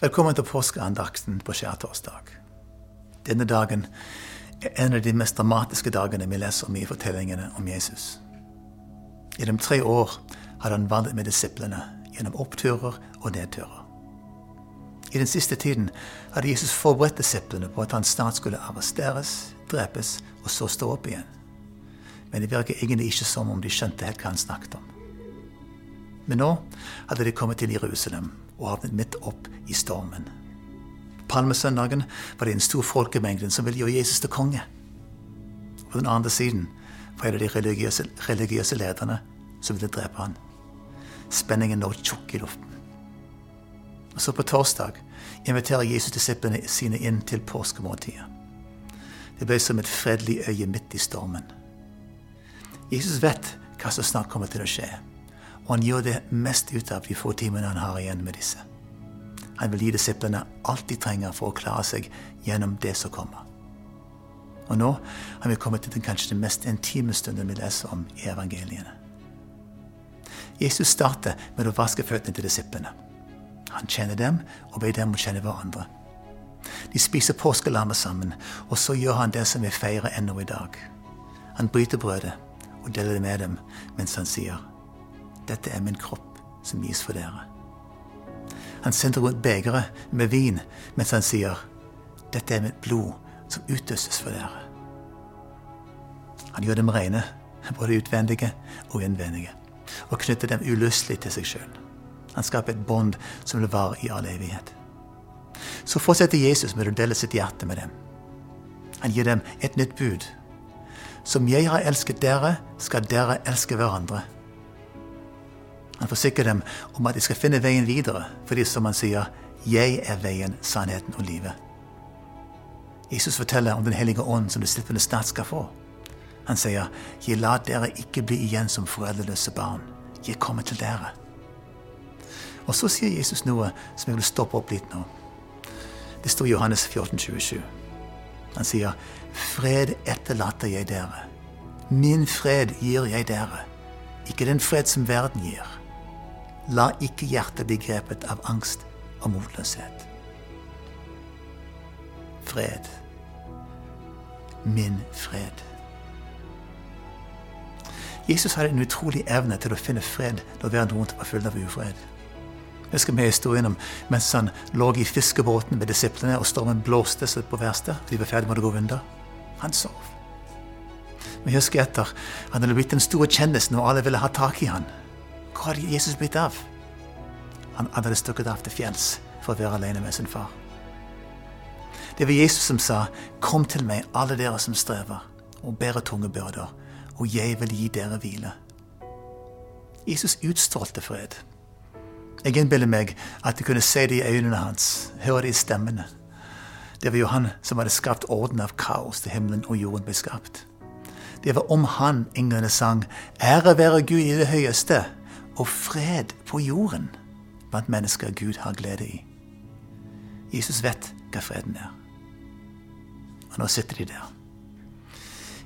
Velkommen til påskeandakten på skjærtorsdag. Denne dagen er en av de mest dramatiske dagene vi leser om i fortellingene om Jesus. Gjennom tre år hadde han vandret med disiplene gjennom oppturer og nedturer. I den siste tiden hadde Jesus forberedt disiplene på at han snart skulle arresteres, drepes og så stå opp igjen. Men det virker egentlig ikke som om de skjønte helt hva han snakket om. Men nå hadde de kommet til Jerusalem og havnet midt opp i stormen. Palmesøndagen var det en stor folkemengde som ville gjøre Jesus til konge. På den andre siden var det de religiøse, religiøse lederne som ville drepe han. Spenningen lå tjukk i luften. Og Så på torsdag inviterer Jesus disiplene sine inn til påskemåltidet. Det ble som et fredelig øye midt i stormen. Jesus vet hva som snart kommer til å skje. Og han gjør det mest ut av de få timene han har igjen med disse. Han vil gi disiplene alt de trenger for å klare seg gjennom det som kommer. Og nå har vi kommet til den kanskje den mest intime stunden vi leser om i evangeliene. Jesus starter med å vaske føttene til disiplene. Han kjenner dem og ber dem å kjenne hverandre. De spiser påskelammet sammen, og så gjør han det som vi feirer ennå i dag. Han bryter brødet og deler det med dem mens han sier dette er min kropp som gis for dere. Han sender rundt begeret med vin mens han sier, dette er mitt blod som utøses for dere. Han gjør dem rene, både utvendige og innvendige, og knytter dem ulystelig til seg sjøl. Han skaper et bånd som vil vare i all evighet. Så fortsetter Jesus med å dele sitt hjerte med dem. Han gir dem et nytt bud. Som jeg har elsket dere, skal dere elske hverandre. Han forsikrer dem om at de skal finne veien videre, fordi som han sier, 'Jeg er veien, sannheten og livet'. Jesus forteller om Den hellige ånd som disiplene snart skal få. Han sier, 'Jeg lar dere ikke bli igjen som foreldreløse barn. Jeg kommer til dere'. Og så sier Jesus noe som jeg vil stoppe opp litt nå. Det står i Johannes 14, 27. Han sier, 'Fred etterlater jeg dere. Min fred gir jeg dere. Ikke den fred som verden gir.' La ikke hjertet bli grepet av angst og motløshet. Fred. Min fred. Jesus hadde en utrolig evne til å finne fred når verden rundt var full av ufred. Jeg husker historien om mens han lå i fiskebåten med disiplene, og stormen blåste seg på verste. De var ferdig med å gå under. Han sov. Jeg husker etter han hadde blitt den store kjendisen, og alle ville ha tak i han. Hvor hadde Jesus blitt av? Han hadde stukket av til fjells for å være alene med sin far. Det var Jesus som sa, 'Kom til meg, alle dere som strever og bærer tunge byrder, og jeg vil gi dere hvile'. Jesus utstrålte fred. Jeg innbiller meg at jeg kunne se det i øynene hans, høre det i stemmene. Det var jo han som hadde skapt orden av kaos til himmelen og jorden ble skapt. Det var om han englene sang 'Ære være Gud i det høyeste' og fred på jorden blant mennesker Gud har glede i. Jesus vet hva freden er. Og nå sitter de der.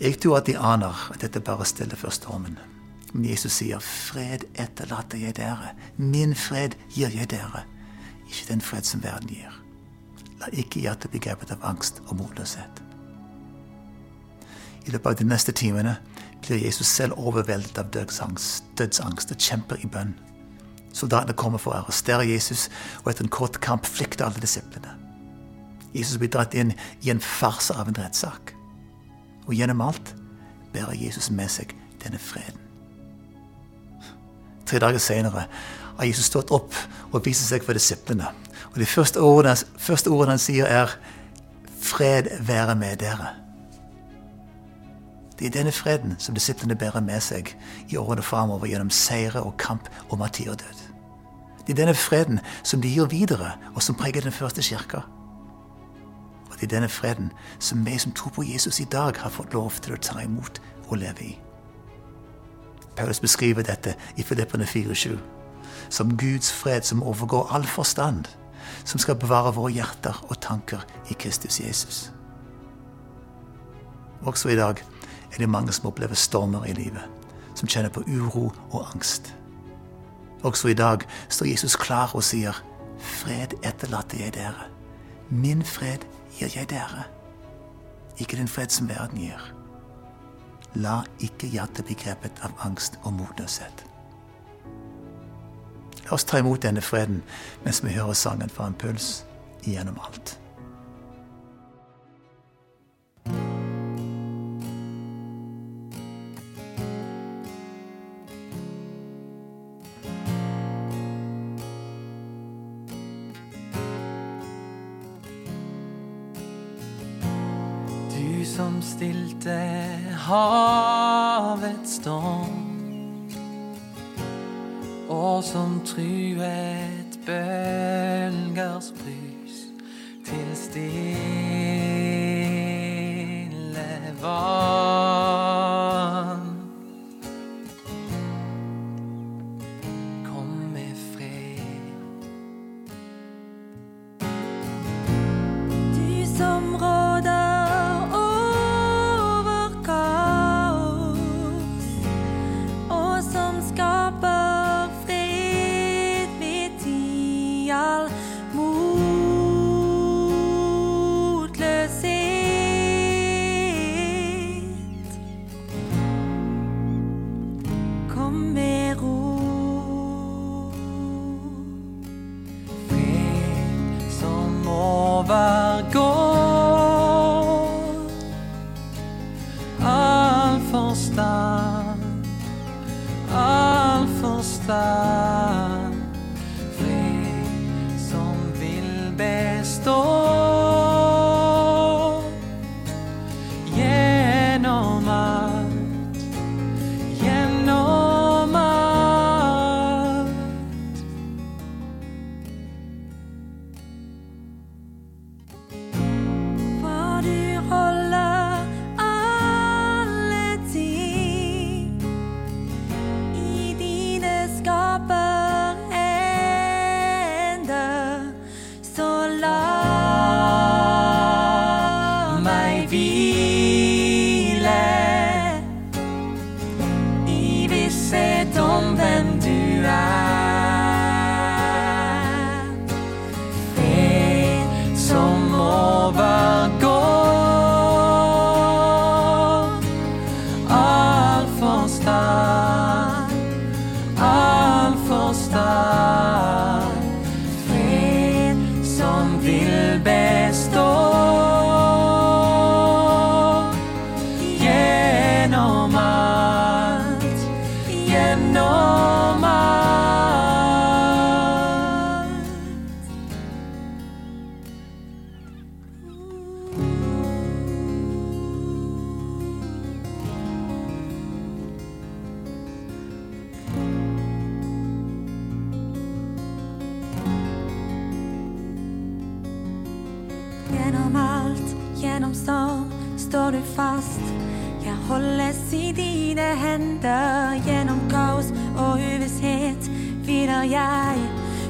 Jeg tror at de aner at dette bare stiller før stormen. Men Jesus sier, 'Fred etterlater jeg dere. Min fred gir jeg dere.' Ikke den fred som verden gir. La ikke hjertet bli grepet av angst og motløshet. I løpet av de neste timene blir Jesus selv overveldet av dødsangst, dødsangst og kjemper i bønn. Soldatene kommer for å arrestere Jesus, og etter en kort kamp flykter alle disiplene. Jesus blir dratt inn i en farse av en rettssak. Og gjennom alt bærer Jesus med seg denne freden. Tre dager senere har Jesus stått opp og vist seg for disiplene. Og de første ordene, første ordene han sier, er 'Fred være med dere'. Det er denne freden som disiplene bærer med seg i årene framover gjennom seire og kamp og martyrdød. Det er denne freden som de gir videre, og som preger den første kirka. Og det er denne freden som vi som tror på Jesus i dag, har fått lov til å ta imot og leve i. Paulus beskriver dette i Filippene 4,7 som Guds fred som overgår all forstand, som skal bevare våre hjerter og tanker i Kristus Jesus. Også i dag er det mange som opplever stormer i livet, som kjenner på uro og angst. Også i dag står Jesus klar og sier, Fred etterlater jeg dere. Min fred gir jeg dere. Ikke den fred som verden gir. La ikke hjertet bli grepet av angst og motløshet. La oss ta imot denne freden mens vi hører sangen fra en puls igjennom alt. Som stilte havets storm, og som truet bølgers brus til stille overgår all forstand, all forstand. Dine gjennom storm, står du fast. Jeg holdes i dine hender. Gjennom kaos og uvisshet hviler jeg.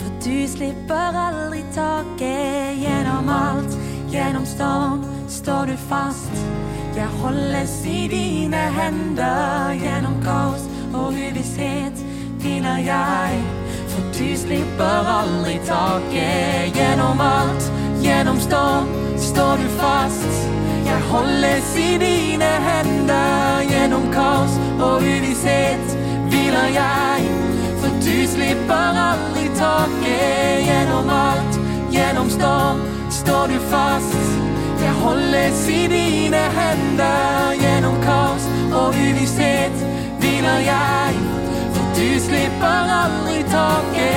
For du slipper aldri taket. Gjennom alt, gjennom storm, står du fast. Jeg holdes i dine hender. Gjennom kaos og uvisshet hviler jeg. For du slipper aldri taket. Gjennom alt, gjennom storm, står du fast. Jeg holdes i dine hender. Gjennom kaos og uvisshet hviler jeg. For du slipper aldri taket. Gjennom alt, gjennom storm, står du fast. Jeg holdes i dine hender. Gjennom kaos og uvisshet hviler jeg. For du slipper aldri taket.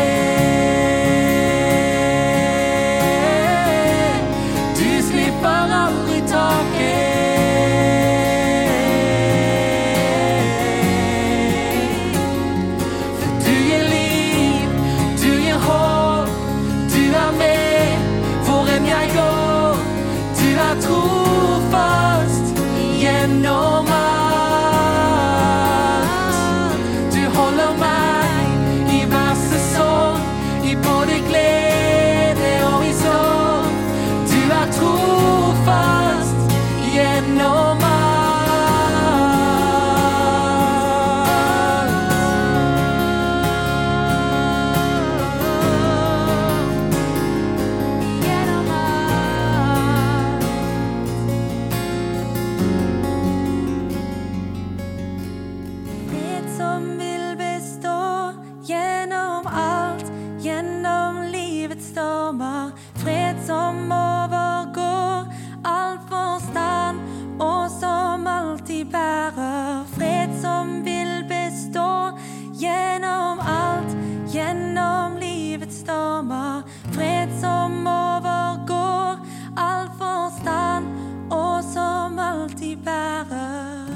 gjennom livets stormer. Fred som overgår all forstand, og som alltid bærer. Fred som vil bestå gjennom alt, gjennom livets stormer. Fred som overgår all forstand, og som alltid bærer.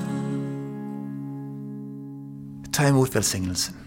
Ta imot velsignelsen.